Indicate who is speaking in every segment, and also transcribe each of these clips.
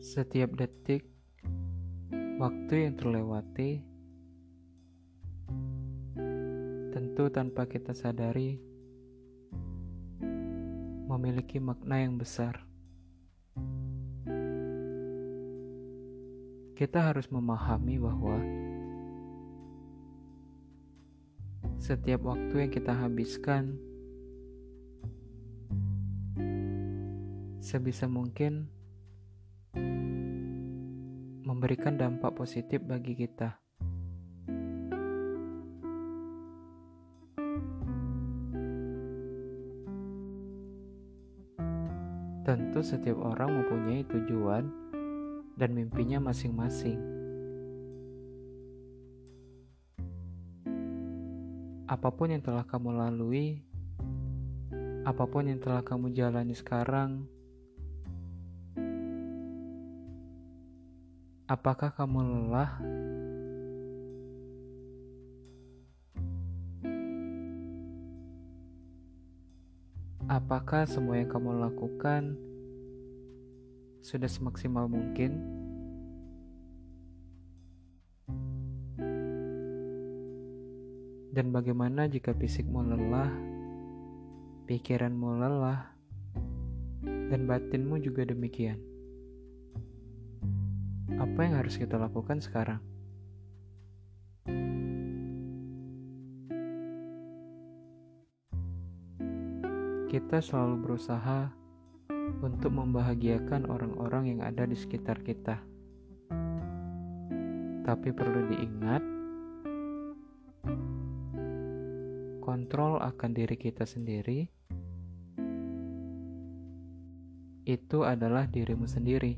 Speaker 1: Setiap detik, waktu yang terlewati, tentu tanpa kita sadari, memiliki makna yang besar. Kita harus memahami bahwa setiap waktu yang kita habiskan sebisa mungkin memberikan dampak positif bagi kita. Tentu setiap orang mempunyai tujuan dan mimpinya masing-masing. Apa pun yang telah kamu lalui, apa pun yang telah kamu jalani sekarang, Apakah kamu lelah? Apakah semua yang kamu lakukan sudah semaksimal mungkin? Dan bagaimana jika fisikmu lelah, pikiranmu lelah, dan batinmu juga demikian? Apa yang harus kita lakukan sekarang? Kita selalu berusaha untuk membahagiakan orang-orang yang ada di sekitar kita. Tapi perlu diingat, kontrol akan diri kita sendiri itu adalah dirimu sendiri,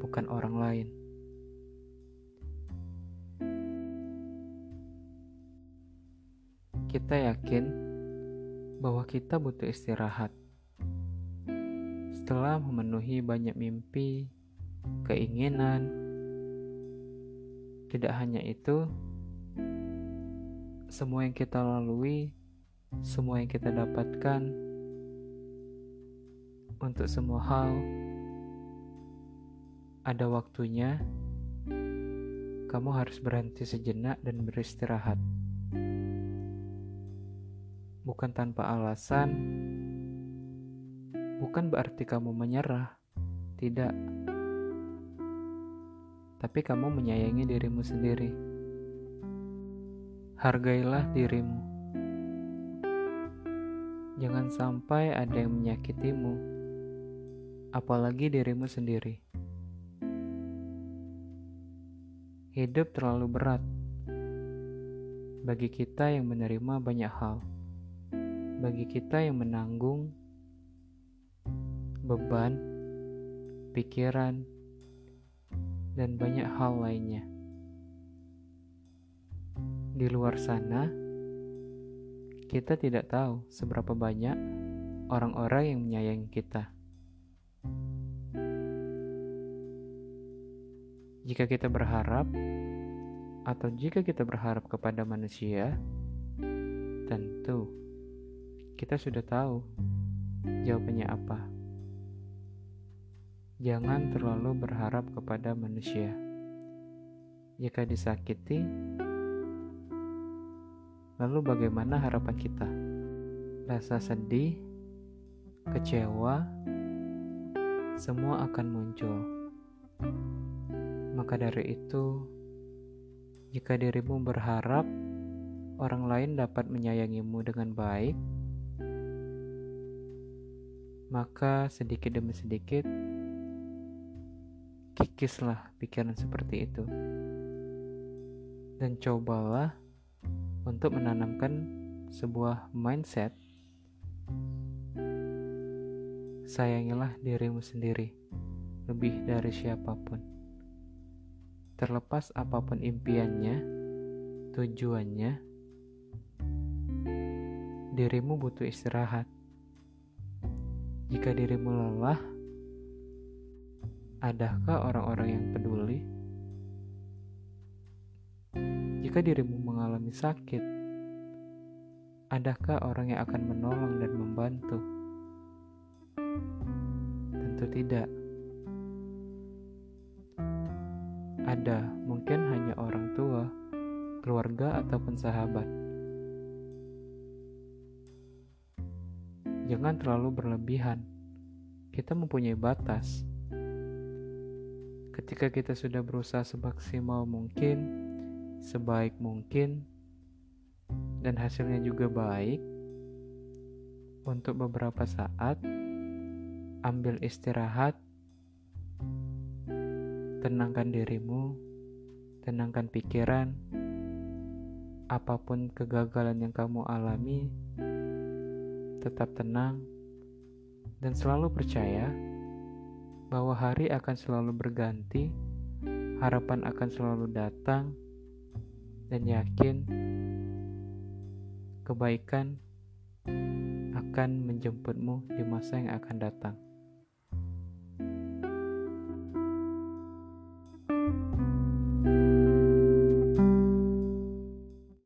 Speaker 1: bukan orang lain. Kita yakin bahwa kita butuh istirahat. Setelah memenuhi banyak mimpi, keinginan, tidak hanya itu, semua yang kita lalui, semua yang kita dapatkan, untuk semua hal ada waktunya. Kamu harus berhenti sejenak dan beristirahat bukan tanpa alasan, bukan berarti kamu menyerah, tidak. Tapi kamu menyayangi dirimu sendiri. Hargailah dirimu. Jangan sampai ada yang menyakitimu, apalagi dirimu sendiri. Hidup terlalu berat bagi kita yang menerima banyak hal bagi kita yang menanggung beban, pikiran, dan banyak hal lainnya. Di luar sana, kita tidak tahu seberapa banyak orang-orang yang menyayangi kita. Jika kita berharap, atau jika kita berharap kepada manusia, tentu kita sudah tahu jawabannya apa. Jangan terlalu berharap kepada manusia. Jika disakiti, lalu bagaimana harapan kita? Rasa sedih, kecewa, semua akan muncul. Maka dari itu, jika dirimu berharap orang lain dapat menyayangimu dengan baik, maka sedikit demi sedikit kikislah pikiran seperti itu. Dan cobalah untuk menanamkan sebuah mindset. Sayangilah dirimu sendiri lebih dari siapa pun. Terlepas apa pun impiannya tujuannya dirimu butuh istirahat jika dirimu lelah, adakah orang-orang yang peduli? Jika dirimu mengalami sakit, adakah orang yang akan menolong dan membantu? Tentu tidak. ada mungkin hanya orang tua, keluarga, ataupun sahabat. Jangan terlalu berlebihan. Kita mempunyai batas. Ketika kita sudah berusaha semaksimal mungkin, sebaik mungkin, dan hasilnya juga baik, untuk beberapa saat ambil istirahat Tenangkan dirimu, tenangkan pikiran. Apa pun kegagalan yang kamu alami, tetap tenang dan selalu percaya bahwa hari akan selalu berganti, harapan akan selalu datang, dan yakin kebaikan akan menjemputmu di masa yang akan datang.